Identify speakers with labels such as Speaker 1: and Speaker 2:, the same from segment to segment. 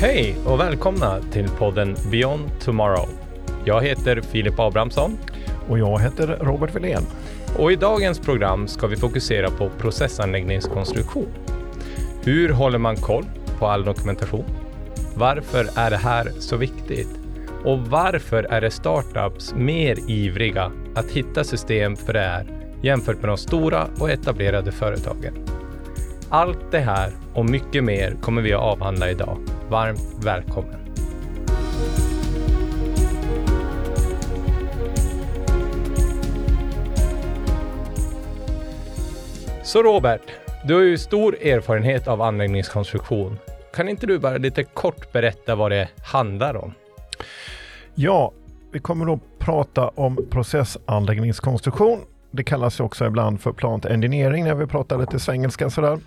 Speaker 1: Hej och välkomna till podden Beyond Tomorrow. Jag heter Filip Abrahamsson.
Speaker 2: Och jag heter Robert Wilén.
Speaker 1: Och i dagens program ska vi fokusera på processanläggningskonstruktion. Hur håller man koll på all dokumentation? Varför är det här så viktigt? Och varför är det startups mer ivriga att hitta system för det här jämfört med de stora och etablerade företagen? Allt det här och mycket mer kommer vi att avhandla idag. Varmt välkommen! Så Robert, du har ju stor erfarenhet av anläggningskonstruktion. Kan inte du bara lite kort berätta vad det handlar om?
Speaker 2: Ja, vi kommer då prata om processanläggningskonstruktion. Det kallas också ibland för plant engineering när vi pratar lite svengelska sådär.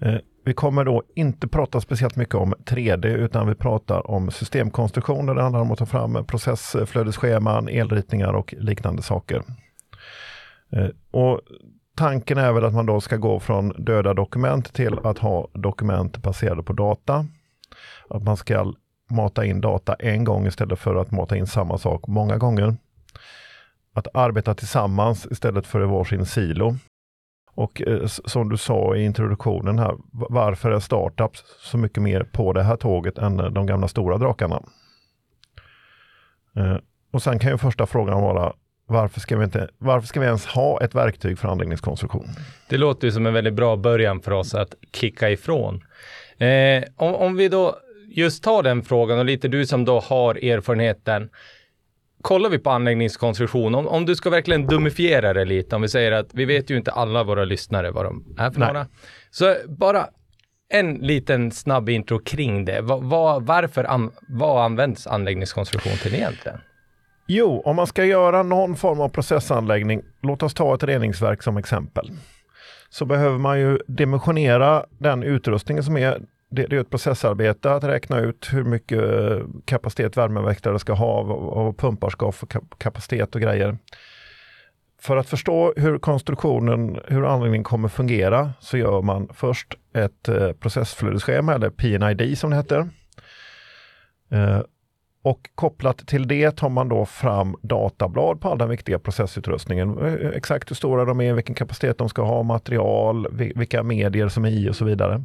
Speaker 2: Eh, vi kommer då inte prata speciellt mycket om 3D utan vi pratar om systemkonstruktioner. Det handlar om att ta fram processflödesscheman, elritningar och liknande saker. Eh, och tanken är väl att man då ska gå från döda dokument till att ha dokument baserade på data. Att man ska mata in data en gång istället för att mata in samma sak många gånger. Att arbeta tillsammans istället för i varsin silo. Och eh, som du sa i introduktionen här, varför är startups så mycket mer på det här tåget än eh, de gamla stora drakarna? Eh, och sen kan ju första frågan vara, varför ska, vi inte, varför ska vi ens ha ett verktyg för anläggningskonstruktion?
Speaker 1: Det låter ju som en väldigt bra början för oss att kicka ifrån. Eh, om, om vi då just tar den frågan och lite du som då har erfarenheten. Kollar vi på anläggningskonstruktion, om, om du ska verkligen dumifiera det lite, om vi säger att vi vet ju inte alla våra lyssnare vad de är för
Speaker 2: Nej.
Speaker 1: några. Så bara en liten snabb intro kring det. Va, va, varför an, vad används anläggningskonstruktion till egentligen?
Speaker 2: Jo, om man ska göra någon form av processanläggning, låt oss ta ett reningsverk som exempel, så behöver man ju dimensionera den utrustningen som är det, det är ett processarbete att räkna ut hur mycket kapacitet värmeväktare ska ha och och pumpar ska få kapacitet och grejer. För att förstå hur konstruktionen, hur anläggningen kommer fungera så gör man först ett eh, processflödesschema eller PNID som det heter. Eh, och kopplat till det tar man då fram datablad på all den viktiga processutrustningen. Eh, exakt hur stora de är, vilken kapacitet de ska ha, material, vilka medier som är i och så vidare.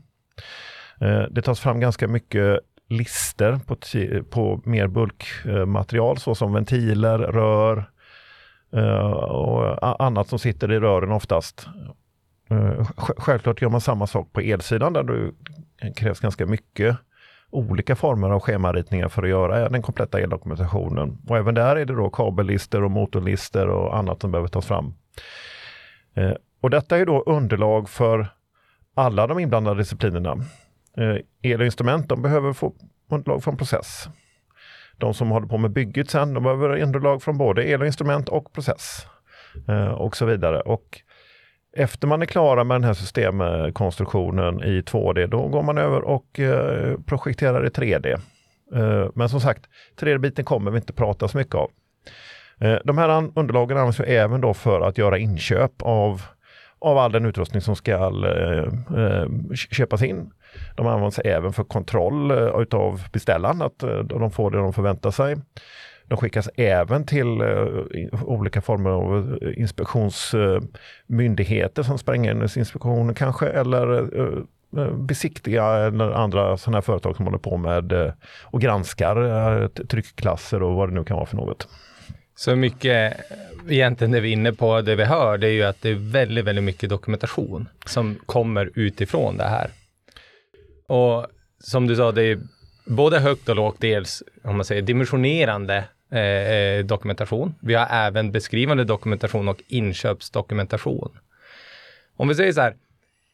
Speaker 2: Eh, det tas fram ganska mycket lister på, på mer bulkmaterial såsom ventiler, rör eh, och annat som sitter i rören oftast. Eh, självklart gör man samma sak på elsidan där det krävs ganska mycket olika former av schemaritningar för att göra den kompletta eldokumentationen. Och även där är det då kabellister och motorlister och annat som behöver tas fram. Och detta är då underlag för alla de inblandade disciplinerna. Eh, el och instrument, de behöver få underlag från process. De som håller på med bygget sen, de behöver underlag från både el och instrument och process. Eh, och så vidare. Och efter man är klara med den här systemkonstruktionen i 2D, då går man över och eh, projekterar i 3D. Men som sagt, 3D-biten kommer vi inte prata så mycket om. De här underlagen används ju även då för att göra inköp av, av all den utrustning som ska eh, eh köpas in. De används även för kontroll eh, utav beställaren, att eh, de får det de förväntar sig. De skickas även till olika former av inspektionsmyndigheter som sprängämnesinspektionen kanske, eller besiktiga eller andra sådana här företag som håller på med och granskar tryckklasser och vad det nu kan vara för något.
Speaker 1: Så mycket, egentligen det vi är inne på, det vi hör, det är ju att det är väldigt, väldigt mycket dokumentation som kommer utifrån det här. Och som du sa, det är både högt och lågt, dels om man säger dimensionerande eh, eh dokumentation. Vi har även beskrivande dokumentation och inköpsdokumentation. Om vi säger så här,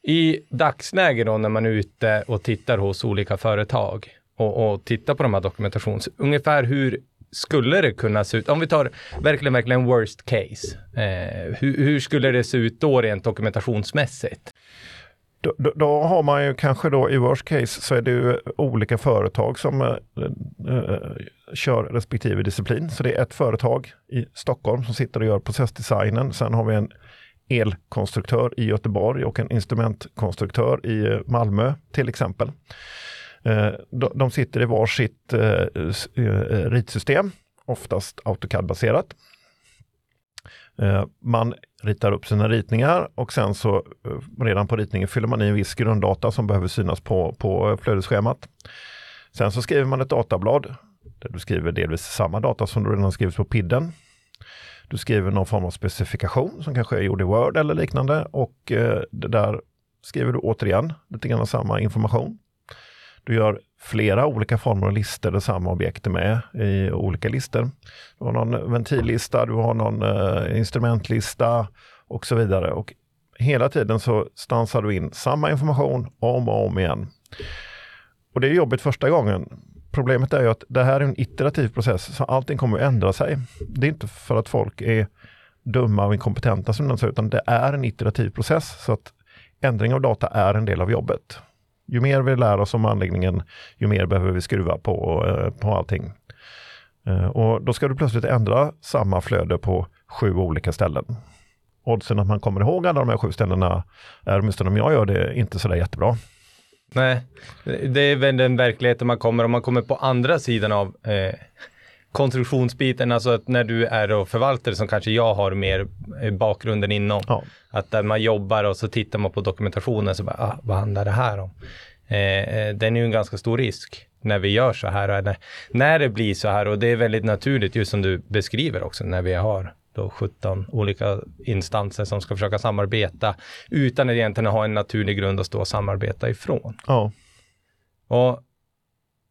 Speaker 1: i dagsläget då när man är ute och tittar hos olika företag och, och tittar på de här dokumentationen, ungefär hur skulle det kunna se ut? Om vi tar verkligen, verkligen worst case. Eh, hur, hur skulle det se ut då rent dokumentationsmässigt?
Speaker 2: Då, då, då har man ju kanske då i worst case så är det ju olika företag som eh, eh kör respektive disciplin. Så det är ett företag i Stockholm som sitter och gör processdesignen. Sen har vi en elkonstruktör i Göteborg och en instrumentkonstruktör i Malmö till exempel. Eh, de, sitter i varsitt eh, eh, ritsystem, oftast AutoCAD-baserat. Man ritar upp sina ritningar och sen så redan på ritningen fyller man i en viss grunddata som behöver synas på, på flödesschemat. Sen så skriver man ett datablad där du skriver delvis samma data som du redan skrivit på PIDen. Du skriver någon form av specifikation som kanske är gjord i Word eller liknande och eh, det där skriver du återigen lite grann samma information. Du gör flera olika former av listor där samma objekt är med i olika listor. Du har någon ventillista, du har någon eh, instrumentlista och så vidare. Och hela tiden så stansar du in samma information om och om igen. Och det är jobbigt första gången. Problemet är ju att det här är en iterativ process, så allting kommer att ändra sig. Det är inte för att folk är dumma och inkompetenta som den säger, utan det är en iterativ process. Så att ändring av data är en del av jobbet. Ju mer vi lär oss om anläggningen, ju mer behöver vi skruva på, eh, på allting. Eh, och då ska du plötsligt ändra samma flöde på sju olika ställen. Oddsen att man kommer ihåg alla de här sju ställena är, åtminstone om jag gör det, inte sådär jättebra.
Speaker 1: Nej, det är väl den verkligheten man kommer om man kommer på andra sidan av eh, konstruktionsbiten, alltså att när du är och förvaltare som kanske jag har mer eh, bakgrunden inom.
Speaker 2: Ja.
Speaker 1: Att där man jobbar och så tittar man på dokumentationen så bara, ah, vad handlar det här om? Eh, eh, den är ju en ganska stor risk när vi gör så här, eller när det blir så här och det är väldigt naturligt just som du beskriver också när vi har då 17 olika instanser som ska försöka samarbeta utan att egentligen ha en naturlig grund att stå och samarbeta ifrån.
Speaker 2: Ja,
Speaker 1: Och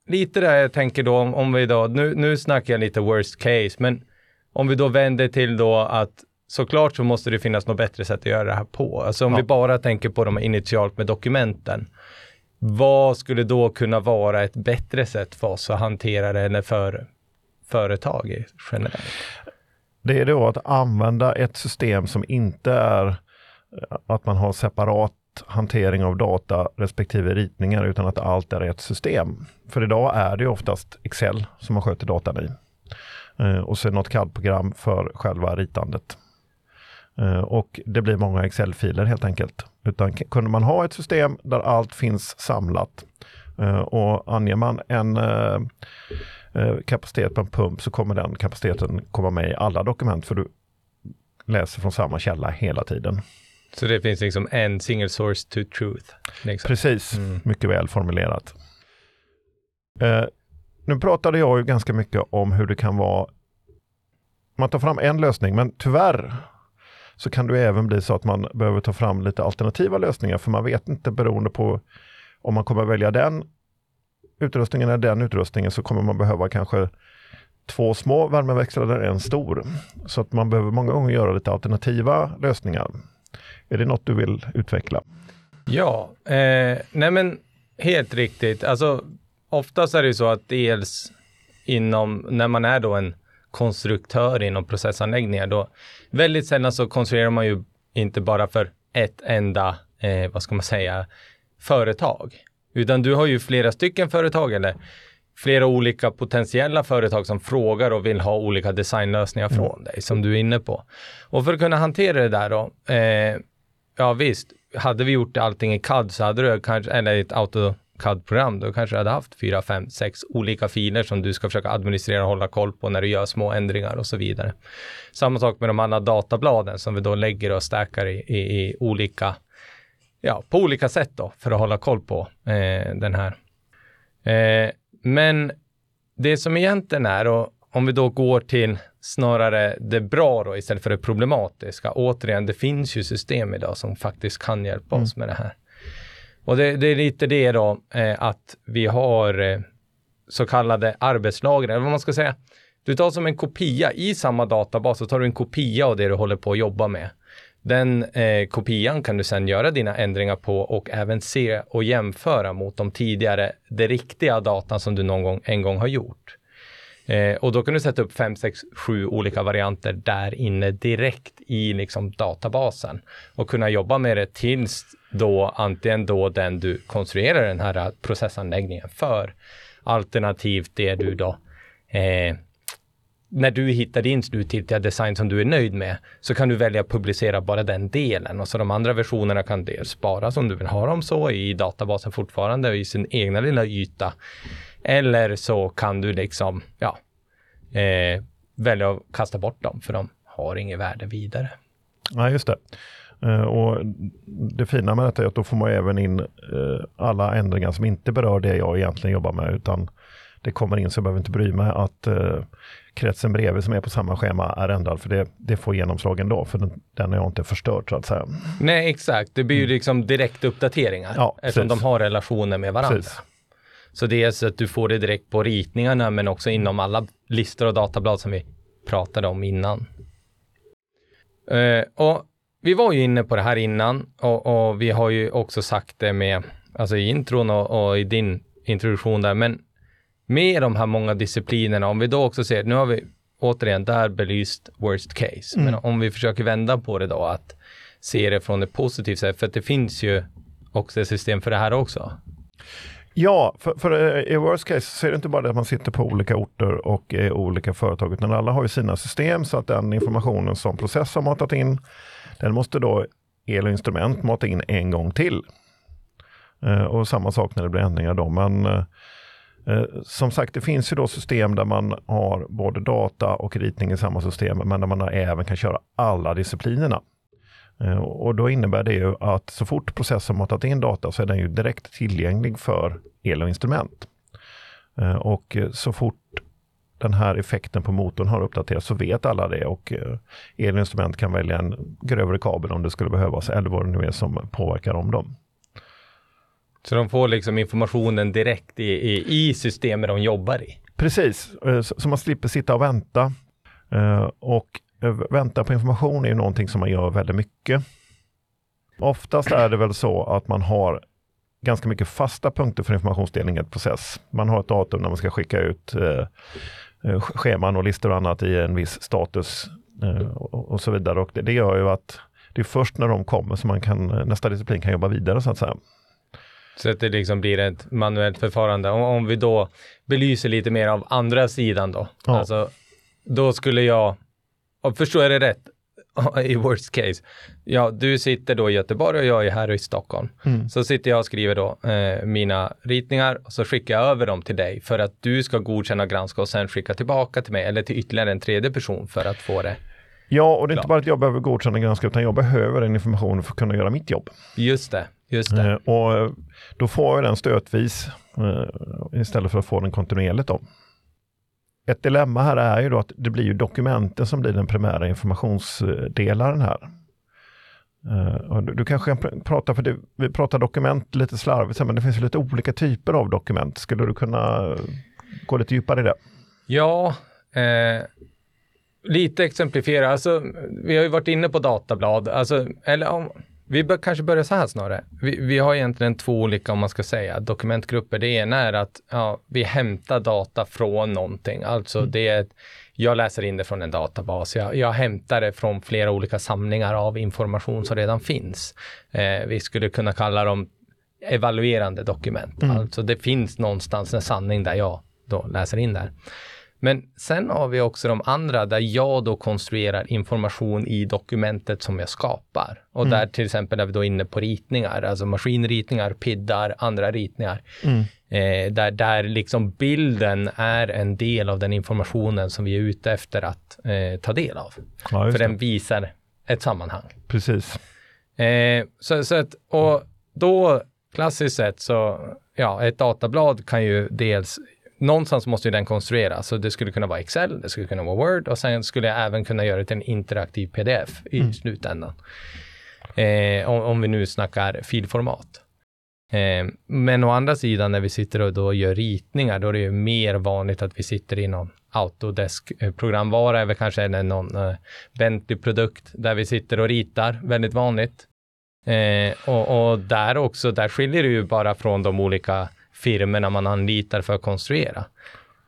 Speaker 1: lite där jag tänker då om, om vi då, nu, nu snackar jag lite worst case, men om vi då vänder till då att såklart så måste det finnas något bättre sätt att göra det här på. Alltså om
Speaker 2: Ja.
Speaker 1: vi bara tänker på de initialt med dokumenten. Vad skulle då kunna vara ett bättre sätt för oss att hantera det eller för företag i- generellt?
Speaker 2: det är då att använda ett system som inte är att man har separat hantering av data respektive ritningar utan att allt är ett system. För idag är det ju oftast Excel som man sköter datan i. Eh, och så något CAD-program för själva ritandet. Eh, och det blir många Excel-filer helt enkelt. Utan kunde man ha ett system där allt finns samlat eh, och anger man en eh, eh, kapacitet på en pump så kommer den kapaciteten komma med i alla dokument för du läser från samma källa hela tiden.
Speaker 1: Så det finns liksom en single source to truth. Liksom.
Speaker 2: Precis,
Speaker 1: Mm.
Speaker 2: mycket väl formulerat. Eh, nu pratade jag ju ganska mycket om hur det kan vara man tar fram en lösning, men tyvärr så kan det även bli så att man behöver ta fram lite alternativa lösningar, för man vet inte beroende på om man kommer välja den utrustningen eller den utrustningen så kommer man behöva kanske två små värmeväxlare eller en stor. Så att man behöver många gånger göra lite alternativa lösningar. Är det något du vill utveckla?
Speaker 1: Ja, eh, nej men helt riktigt. Alltså oftast är det ju så att dels inom, när man är då en konstruktör inom processanläggningar, då väldigt sällan så konstruerar man ju inte bara för ett enda, eh, vad ska man säga, företag. Utan du har ju flera stycken företag eller flera olika potentiella företag som frågar och vill ha olika designlösningar från dig, som du är inne på. Och för att kunna hantera det där då, eh, ja visst, hade vi gjort allting i CAD så hade du kanske, eller i ett AutoCAD-program, då kanske du hade haft fyra, fem, sex olika filer som du ska försöka administrera och hålla koll på när du gör små ändringar och så vidare. Samma sak med de andra databladen som vi då lägger och stackar i, i, i olika, ja, på olika sätt då för att hålla koll på eh, den här. Eh, men det som egentligen är, och om vi då går till snarare det bra då istället för det problematiska. Återigen, det finns ju system idag som faktiskt kan hjälpa oss med det här. Och det, det är lite det då, eh, att vi har eh, så kallade arbetslager, eller vad man ska säga. Du tar som en kopia i samma databas, så tar du en kopia av det du håller på att jobba med. Den eh, kopian kan du sedan göra dina ändringar på och även se och jämföra mot de tidigare, det riktiga datan som du någon gång, en gång har gjort. Eh, och då kan du sätta upp fem, sex, sju olika varianter där inne direkt i liksom databasen och kunna jobba med det tills då antingen då den du konstruerar den här processanläggningen för alternativt det du då eh, när du hittar din slutgiltiga design som du är nöjd med så kan du välja att publicera bara den delen och så de andra versionerna kan dels sparas om du vill ha dem så i databasen fortfarande i sin egna lilla yta. Eller så kan du liksom, ja, eh, välja att kasta bort dem för de har inget värde vidare.
Speaker 2: Ja, just det. Eh, och det fina med detta är att då får man även in eh, alla ändringar som inte berör det jag egentligen jobbar med, utan det kommer in så jag behöver inte bry mig att uh, kretsen bredvid som är på samma schema är ändrad, för det, det får genomslag ändå, för den, den är jag inte förstört så att säga.
Speaker 1: Nej, exakt. Det blir ju mm. liksom direkt uppdateringar ja, eftersom de har relationer med varandra. Precis. Så det är så att du får det direkt på ritningarna, men också inom alla listor och datablad som vi pratade om innan. Uh, och vi var ju inne på det här innan och, och vi har ju också sagt det med, alltså i intron och, och, i din introduktion där, men med de här många disciplinerna, om vi då också ser, nu har vi återigen där belyst worst case, mm. men om vi försöker vända på det då, att se det från ett positivt sätt, för att det finns ju också ett system för det här också.
Speaker 2: Ja, för, för eh, i worst case så är det inte bara det att man sitter på olika orter och är olika företag, utan alla har ju sina system så att den informationen som process har matat in, den måste då el och instrument mata in en gång till. Eh, och samma sak när det blir ändringar då. Men eh, Eh, som sagt, det finns ju då system där man har både data och ritning i samma system, men där man även kan köra alla disciplinerna. Eh, och då innebär det ju att så fort processen matat in data så är den ju direkt tillgänglig för el och instrument. Eh, och så fort den här effekten på motorn har uppdaterats så vet alla det och eh, el och instrument kan välja en grövre kabel om det skulle behövas eller vad det nu är som påverkar om dem.
Speaker 1: Så de får liksom informationen direkt i, i, i systemet de jobbar i?
Speaker 2: Precis, eh, så man slipper sitta och vänta. Eh, och eh, vänta på information är ju någonting som man gör väldigt mycket. Oftast är det väl så att man har ganska mycket fasta punkter för informationsdelning i ett process. Man har ett datum när man ska skicka ut eh, scheman och listor och annat i en viss status eh, och, och, så vidare. Och det, det, gör ju att det är först när de kommer som man kan, nästa disciplin kan jobba vidare så att säga.
Speaker 1: Så att det liksom blir ett manuellt förfarande. Om, om vi då belyser lite mer av andra sidan då. Ja. Alltså, då skulle jag och förstår jag det rätt, i worst case, ja, du sitter då i Göteborg och jag är här i Stockholm. Mm. Så sitter jag och skriver då eh, mina ritningar och så skickar jag över dem till dig för att du ska godkänna, granska och sen skicka tillbaka till mig eller till ytterligare en tredje person för att få det.
Speaker 2: Ja, och det är inte bara att jag behöver godkänna och granska utan jag behöver den informationen för att kunna göra mitt jobb.
Speaker 1: Just det,
Speaker 2: och då får jag den stötvis eh, istället för att få den kontinuerligt då ett dilemma här är ju då att det blir ju dokumenten som blir den primära informationsdelaren här. Uh, du, du, kanske kan prata, för det, vi pratar dokument lite slarvigt, men det finns lite olika typer av dokument. Skulle du kunna gå lite djupare i det?
Speaker 1: Ja, eh, lite exemplifiera. Alltså, vi har ju varit inne på datablad, alltså, eller om, vi bör kanske börja så här snarare. Vi, vi, har egentligen två olika, om man ska säga, dokumentgrupper. Det ena är att ja, vi hämtar data från någonting. Alltså mm. det är, jag läser in det från en databas. Jag, jag hämtar det från flera olika samlingar av information som redan finns. Eh, vi skulle kunna kalla dem evaluerande dokument. Mm. Alltså det finns någonstans en sanning där jag då läser in där. Men sen har vi också de andra där jag då konstruerar information i dokumentet som jag skapar. Och mm. där till exempel är vi då inne på ritningar, alltså maskinritningar, piddar, andra ritningar. Mm. Eh, där, där liksom bilden är en del av den informationen som vi är ute efter att eh, ta del av. Ja, För den visar ett sammanhang.
Speaker 2: Precis.
Speaker 1: Eh, så, så att, och då klassiskt sett så, ja, ett datablad kan ju dels någonstans måste ju den konstrueras. Så det skulle kunna vara Excel, det skulle kunna vara Word och sen skulle jag även kunna göra det till en interaktiv pdf i mm. slutändan. Eh, om, om, vi nu snackar filformat. Eh, men å andra sidan när vi sitter och då gör ritningar, då är det ju mer vanligt att vi sitter i någon Autodesk-programvara eller kanske någon eh, Bentley-produkt där vi sitter och ritar, väldigt vanligt. Eh, och, och, där också, där skiljer det ju bara från de olika firmorna man anlitar för att konstruera.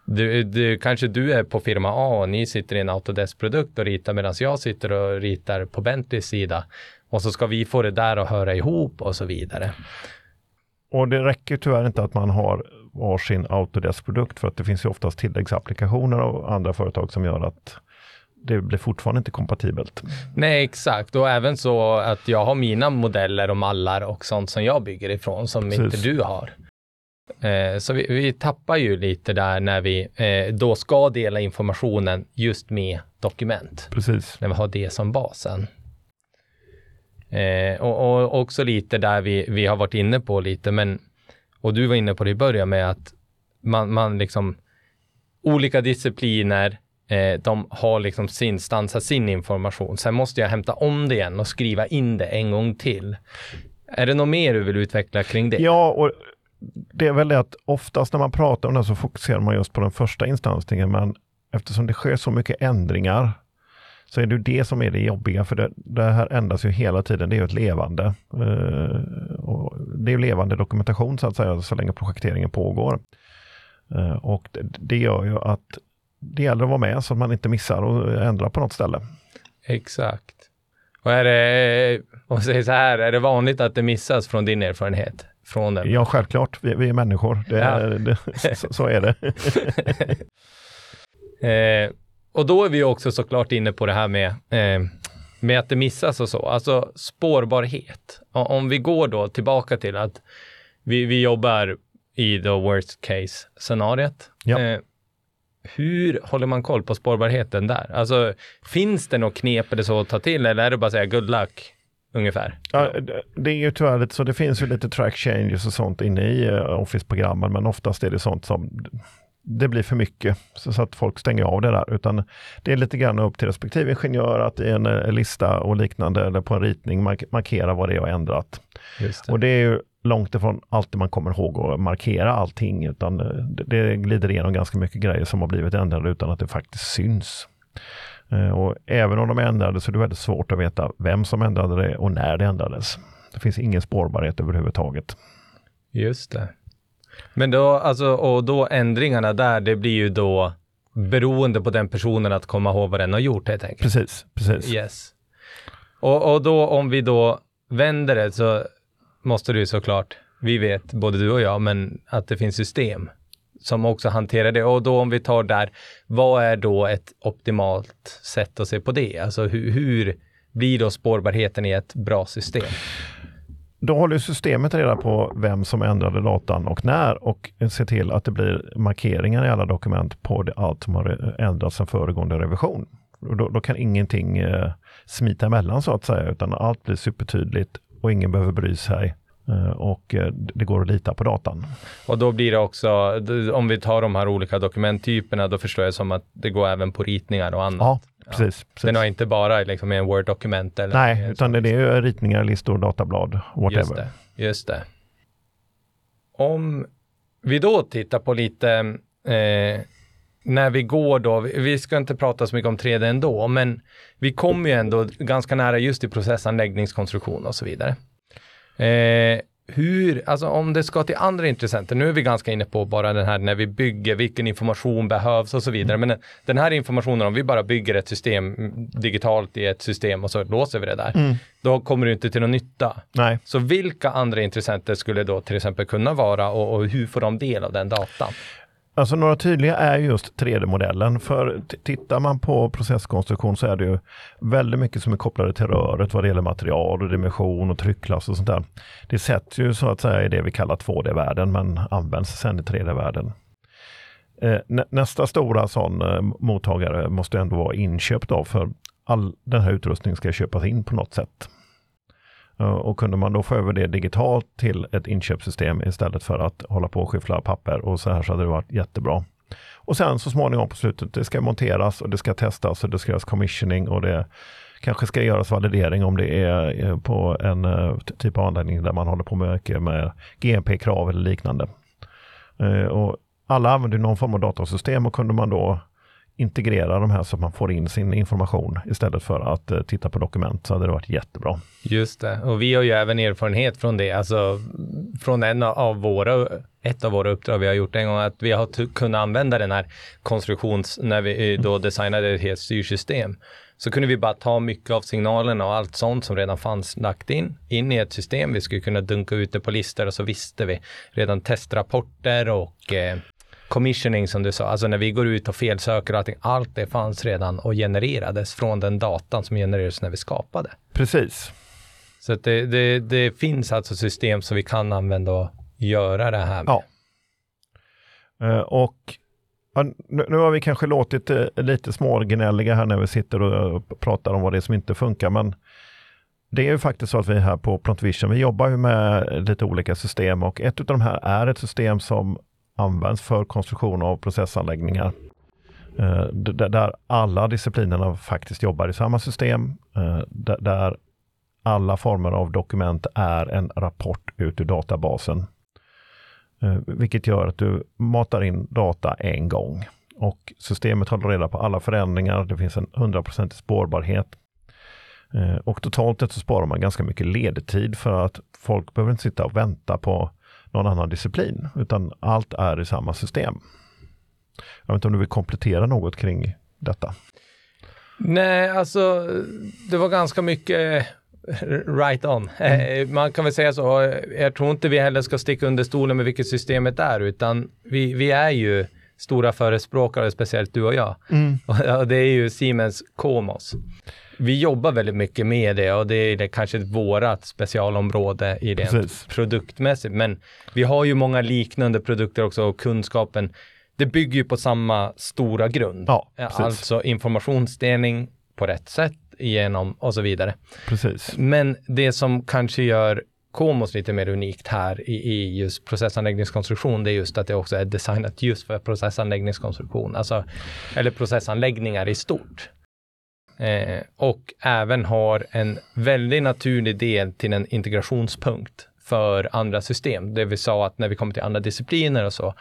Speaker 1: Du, du, kanske du är på firma A och ni sitter i en Autodesk-produkt och ritar medan jag sitter och ritar på Bentleys sida. Och så ska vi få det där att höra ihop och så vidare.
Speaker 2: Och det räcker tyvärr inte att man har varsin Autodesk-produkt för att det finns ju oftast tilläggsapplikationer av andra företag som gör att det blir fortfarande inte kompatibelt.
Speaker 1: Nej, exakt. Och även så att jag har mina modeller och mallar och sånt som jag bygger ifrån som Precis. inte du har. Eh, så vi, vi, tappar ju lite där när vi eh, då ska dela informationen just med dokument.
Speaker 2: Precis.
Speaker 1: När vi har det som basen. Eh, och, och, också lite där vi, vi har varit inne på lite, men och du var inne på det i början med att man, man liksom olika discipliner, eh, de har liksom sin stansat sin information. Sen måste jag hämta om det igen och skriva in det en gång till. Är det något mer du vill utveckla kring det?
Speaker 2: Ja, och det är väl det att oftast när man pratar om det så fokuserar man just på den första instansningen, men eftersom det sker så mycket ändringar så är det det som är det jobbiga, för det, det här ändras ju hela tiden. Det är ju ett levande. Eh, och det är levande dokumentation så att säga, så länge projekteringen pågår. Eh, och det, det, gör ju att det gäller att vara med så att man inte missar och ändrar på något ställe.
Speaker 1: Exakt. Och är det, eh, och säger så här, är det vanligt att det missas från din erfarenhet? Från den?
Speaker 2: Ja, självklart. Vi, vi är människor. Det, ja. det, så, så, är det.
Speaker 1: eh, och då är vi också såklart inne på det här med, eh, med att det missas och så. Alltså spårbarhet. Om vi går då tillbaka till att vi, vi jobbar i the worst case scenariet.
Speaker 2: Ja. Eh,
Speaker 1: hur håller man koll på spårbarheten där? Alltså, finns det något knep eller så att ta till eller är det bara att säga good luck? Ungefär.
Speaker 2: Ja, det är ju tyvärr lite så. Det finns ju lite track changes och sånt inne i uh, Office-programmen, men oftast är det sånt som det blir för mycket så, att folk stänger av det där. Utan det är lite grann upp till respektive ingenjör att i en, eh, lista och liknande eller på en ritning mark markera vad det är och ändrat. Det. Och det är ju långt ifrån alltid man kommer ihåg att markera allting utan eh, det, det glider igenom ganska mycket grejer som har blivit ändrade utan att det faktiskt syns. Eh, och även om de ändrades så är det väldigt svårt att veta vem som ändrade det och när det ändrades. Det finns ingen spårbarhet överhuvudtaget.
Speaker 1: Just det. Men då, alltså, och då ändringarna där, det blir ju då beroende på den personen att komma ihåg vad den har gjort helt enkelt.
Speaker 2: Precis, precis.
Speaker 1: Yes. Och, och då om vi då vänder det så måste du såklart, vi vet, både du och jag, men att det finns system som också hanterar det. Och då om vi tar där, vad är då ett optimalt sätt att se på det? Alltså hur, hur blir då spårbarheten i ett bra system?
Speaker 2: Då håller systemet reda på vem som ändrade datan och när och ser till att det blir markeringar i alla dokument på det, allt som har ändrats sedan föregående revision. Då, då, kan ingenting eh, smita emellan så att säga, utan allt blir supertydligt och ingen behöver bry sig och eh, det går att lita på datan.
Speaker 1: Och då blir det också, om vi tar de här olika dokumenttyperna, då förstår jag som att det går även på ritningar och annat.
Speaker 2: Ja, precis. Ja. precis.
Speaker 1: Den har inte bara liksom en Word-dokument?
Speaker 2: Nej, utan det är ju ritningar, listor, datablad, whatever.
Speaker 1: Just det. Just det. Om vi då tittar på lite eh, när vi går då, vi ska inte prata så mycket om 3D ändå, men vi kommer ju ändå ganska nära just i processanläggningskonstruktion och så vidare. Eh, hur, alltså om det ska till andra intressenter, nu är vi ganska inne på bara den här när vi bygger, vilken information behövs och så vidare, mm. men den här informationen, om vi bara bygger ett system digitalt i ett system och så låser vi det där, mm. då kommer det inte till någon nytta.
Speaker 2: Nej.
Speaker 1: Så vilka andra intressenter skulle då till exempel kunna vara och, och hur får de del av den datan?
Speaker 2: Alltså några tydliga är just 3D-modellen. För tittar man på processkonstruktion så är det ju väldigt mycket som är kopplade till röret vad det gäller material och dimension och tryckklass och sånt där. Det sätts ju så att säga i det vi kallar 2D-världen men används sen i 3D-världen. Eh, nästa stora sån eh, mottagare måste ändå vara inköpt av för all den här utrustningen ska köpas in på något sätt. Eh, och kunde man då få över det digitalt till ett inköpssystem istället för att hålla på och skyffla papper och så här så hade det varit jättebra. Och sen så småningom på slutet, det ska monteras och det ska testas och det ska göras commissioning och det kanske ska göras validering om det är eh, på en eh, typ av anläggning där man håller på mycket med GMP-krav eller liknande. Och alla använder någon form av datasystem och kunde man då integrera de här så att man får in sin information istället för att eh, titta på dokument så hade det varit jättebra.
Speaker 1: Just det, och vi har ju även erfarenhet från det, alltså från en av våra, ett av våra uppdrag vi har gjort en gång, att vi har kunnat använda den här konstruktions, när vi eh, då designade ett helt styrsystem. så kunde vi bara ta mycket av signalerna och allt sånt som redan fanns lagt in, in i ett system. Vi skulle kunna dunka ut det på listor och så visste vi redan testrapporter och eh, commissioning som du sa, alltså när vi går ut och felsöker och allting, allt det fanns redan och genererades från den datan som genererades när vi skapade.
Speaker 2: Precis.
Speaker 1: Så det, det, det finns alltså system som vi kan använda och göra det här med.
Speaker 2: Ja. Eh, och ja, nu, nu har vi kanske låtit eh, lite smågnälliga här när vi sitter och pratar om vad det är som inte funkar, men det är ju faktiskt så att vi här på Plontvision, vi jobbar ju med lite olika system och ett av de här är ett system som används för konstruktion av processanläggningar. Eh, där alla disciplinerna faktiskt jobbar i samma system, eh, där alla former av dokument är en rapport ut ur databasen. Eh, vilket gör att du matar in data en gång och systemet håller reda på alla förändringar. Det finns en 100% spårbarhet. Eh, och totalt sett så sparar man ganska mycket ledtid för att folk behöver inte sitta och vänta på någon annan disciplin, utan allt är i samma system. Jag vet inte om du vill komplettera något kring detta?
Speaker 1: Nej, alltså det var ganska mycket right on. Mm. Eh, man kan väl säga så, jag tror inte vi heller ska sticka under stolen med vilket systemet är, utan vi, vi är ju stora förespråkare, speciellt du och jag. Mm. Och det är ju Siemens Komos vi jobbar väldigt mycket med det och det är det kanske vårat specialområde i det produktmässigt. Men vi har ju många liknande produkter också och kunskapen, det bygger ju på samma stora grund.
Speaker 2: Ja,
Speaker 1: alltså informationsdelning på rätt sätt igenom och så vidare.
Speaker 2: Precis.
Speaker 1: Men det som kanske gör Komos lite mer unikt här i, i just processanläggningskonstruktion, det är just att det också är designat just för processanläggningskonstruktion, alltså, eller processanläggningar i stort. Eh, och även har en väldigt naturlig del till en integrationspunkt för andra system. Det vi sa att när vi kommer till andra discipliner och så,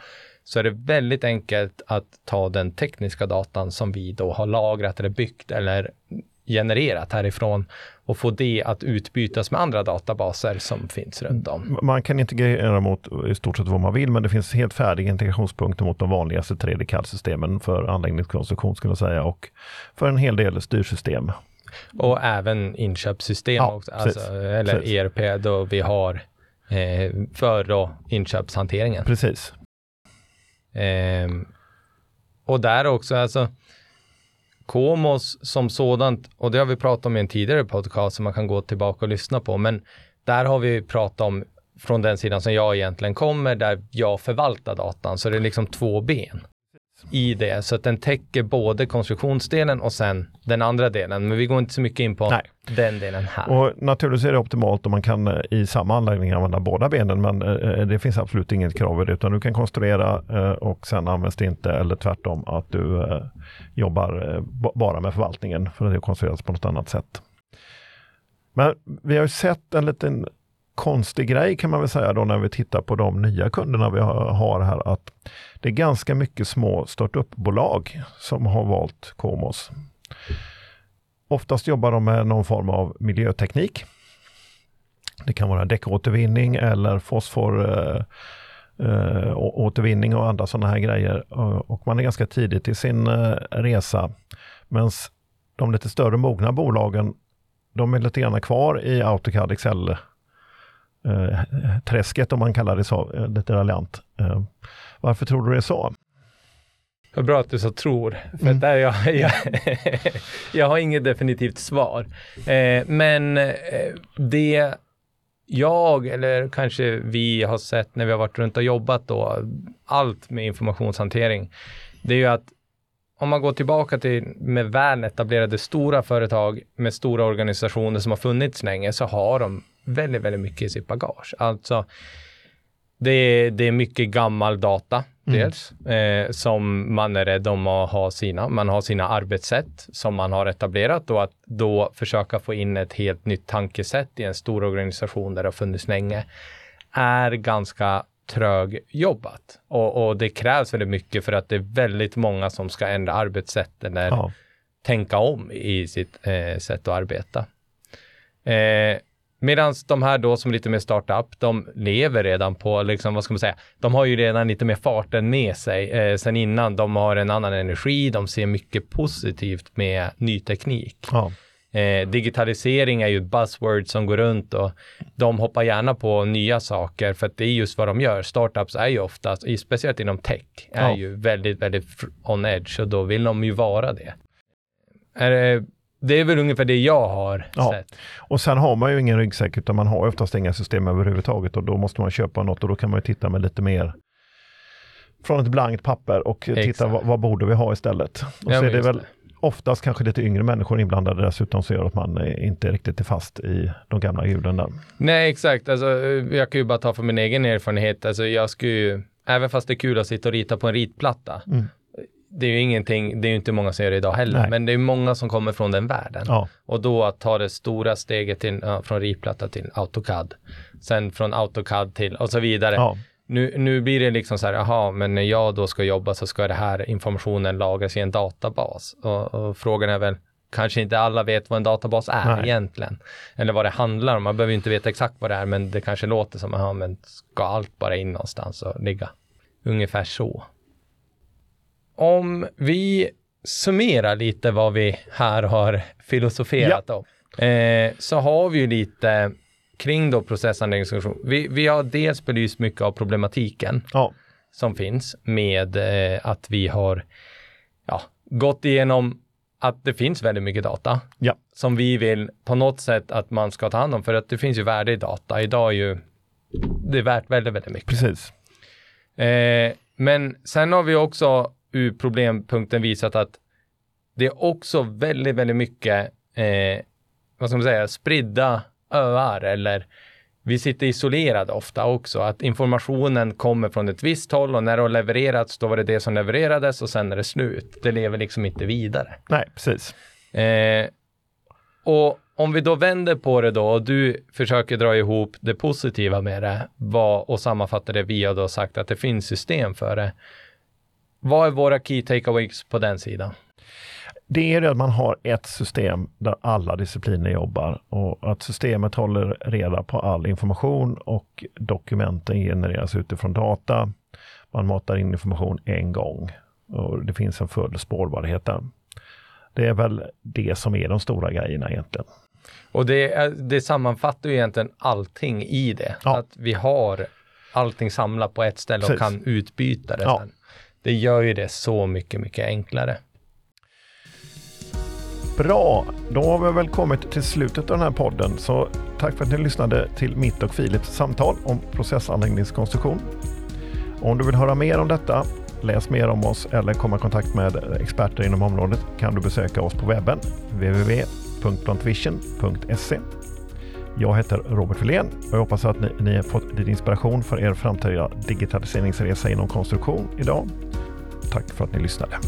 Speaker 1: så är det väldigt enkelt att ta den tekniska datan som vi då har lagrat eller byggt eller genererat härifrån och få det att utbytas med andra databaser som finns runt om.
Speaker 2: Man kan integrera mot i stort sett vad man vill, men det finns helt färdiga integrationspunkter mot de vanligaste 3D-CAD-systemen för anläggningskonstruktion skulle jag säga och för en hel del styrsystem.
Speaker 1: Och även inköpssystem ja, också, alltså, eller precis. ERP då vi har eh, för då inköpshanteringen.
Speaker 2: Precis.
Speaker 1: Eh, och där också, alltså Komos som sådant, och det har vi pratat om i en tidigare podcast som man kan gå tillbaka och lyssna på, men där har vi pratat om från den sidan som jag egentligen kommer, där jag förvaltar datan, så det är liksom två ben i det, så att den täcker både konstruktionsdelen och sen den andra delen. Men vi går inte så mycket in på Nej. den delen här.
Speaker 2: Och naturligtvis är det optimalt om man kan eh, i samma anläggning använda båda benen, men eh, det finns absolut inget krav i det, utan du kan konstruera eh, och sen används det inte, eller tvärtom att du jobbar bara med förvaltningen för att det konstrueras på något annat sätt. Men vi har ju sett en liten konstig grej kan man väl säga då när vi tittar på de nya kunderna vi har här att det är ganska mycket små startupbolag som har valt Komos. Oftast jobbar de med någon form av miljöteknik. Det kan vara däckåtervinning eller fosfor eh, eh återvinning och andra sådana här grejer. Eh, och man är ganska tidigt i sin eh, resa. Medan de lite större mogna bolagen, de är lite grann kvar i AutoCAD Excel eh, träsket om man kallar det så, eh, lite raljant. Eh, varför tror du det är så?
Speaker 1: Vad bra att du sa tror, för mm. där jag, jag, jag har inget definitivt svar. Eh, men eh, det jag, eller kanske vi har sett när vi har varit runt och jobbat då, allt med informationshantering, det är ju att om man går tillbaka till med väl etablerade stora företag med stora organisationer som har funnits länge så har de väldigt, väldigt mycket i sitt bagage. Alltså, det är, det är mycket gammal data, mm. dels, eh, som man är rädd om att ha sina. Man har sina arbetssätt som man har etablerat och att då försöka få in ett helt nytt tankesätt i en stor organisation där det har funnits länge är ganska trögjobbat. Och, och det krävs väldigt mycket för att det är väldigt många som ska ändra arbetssätt eller ja. tänka om i sitt eh, sätt att arbeta. Eh, Medan de här då som lite mer startup, de lever redan på, liksom, vad ska man säga, de har ju redan lite mer farten med sig eh, sen innan. De har en annan energi, de ser mycket positivt med ny teknik.
Speaker 2: Ja.
Speaker 1: Eh, digitalisering är ju ett buzzword som går runt och de hoppar gärna på nya saker för att det är just vad de gör. Startups är ju oftast, speciellt inom tech, är
Speaker 2: Ja.
Speaker 1: ju väldigt, väldigt on edge och då vill de ju vara det. Är det, det är väl ungefär det jag har
Speaker 2: Ja.
Speaker 1: sett.
Speaker 2: Och sen har man ju ingen ryggsäck utan man har oftast inga system överhuvudtaget och då måste man köpa något och då kan man ju titta med lite mer från ett blankt papper och titta vad, vad borde vi ha istället. Och
Speaker 1: Ja,
Speaker 2: så är det väl
Speaker 1: det.
Speaker 2: oftast kanske lite yngre människor inblandade dessutom som gör att man eh, inte riktigt är fast i de gamla hjulen där.
Speaker 1: Nej, exakt. Alltså, jag kan ju bara ta från min egen erfarenhet. Alltså, jag skulle ju, även fast det är kul att sitta och rita på en ritplatta,
Speaker 2: Mm.
Speaker 1: Det är ju ingenting, det är ju inte många som gör det idag heller,
Speaker 2: Nej.
Speaker 1: men det är många som kommer från den världen.
Speaker 2: Ja,
Speaker 1: Och då att ta det stora steget till, från ritplatta till AutoCAD, sen från AutoCAD till och så vidare.
Speaker 2: ja,
Speaker 1: Nu, nu blir det liksom så här, jaha, men när jag då ska jobba så ska det här informationen lagras i en databas. Och, och frågan är väl, kanske inte alla vet vad en databas är
Speaker 2: Nej.
Speaker 1: egentligen. Eller vad det handlar om. Man behöver inte veta exakt vad det är, men det kanske låter som, jaha, men ska allt bara in någonstans och ligga? Ungefär så. Om vi summerar lite vad vi här har filosoferat om, eh, så har vi ju lite kring då processanläggningsfunktion. Vi, vi har dels belyst mycket av problematiken
Speaker 2: ja,
Speaker 1: som finns med eh, att vi har ja, gått igenom att det finns väldigt mycket data
Speaker 2: Ja.
Speaker 1: som vi vill på något sätt att man ska ta hand om för att det finns ju värde i data. Idag är ju det är värt väldigt, väldigt mycket.
Speaker 2: precis.
Speaker 1: Eh, men sen har vi också ur problempunkten visat att det är också väldigt, väldigt mycket, eh, vad ska man säga, spridda öar eller vi sitter isolerade ofta också, att informationen kommer från ett visst håll och när det har levererats, då var det det som levererades och sen är det slut. Det lever liksom inte vidare.
Speaker 2: Nej, precis.
Speaker 1: Eh, och om vi då vänder på det då och du försöker dra ihop det positiva med det vad, och sammanfatta det vi har då sagt att det finns system för det. Vad är våra key takeaways på den sidan?
Speaker 2: Det är det att man har ett system där alla discipliner jobbar och att systemet håller reda på all information och dokumenten genereras utifrån data. Man matar in information en gång och det finns en full spårbarhet där. Det är väl det som är de stora grejerna egentligen.
Speaker 1: Och det, det sammanfattar ju egentligen allting i det.
Speaker 2: Ja.
Speaker 1: Att vi har allting samlat på ett ställe och
Speaker 2: Precis.
Speaker 1: kan utbyta det
Speaker 2: Ja.
Speaker 1: sen. Det gör ju det så mycket, mycket enklare.
Speaker 2: Bra, då har vi väl kommit till slutet av den här podden. Så tack för att ni lyssnade till mitt och Filips samtal om processanläggningskonstruktion. Om du vill höra mer om detta, läs mer om oss eller komma i kontakt med experter inom området kan du besöka oss på webben www.plantvision.se. Jag heter Robert Filén och jag hoppas att ni, ni har fått lite inspiration för er framtida digitaliseringsresa inom konstruktion idag. Tack för att ni lyssnade.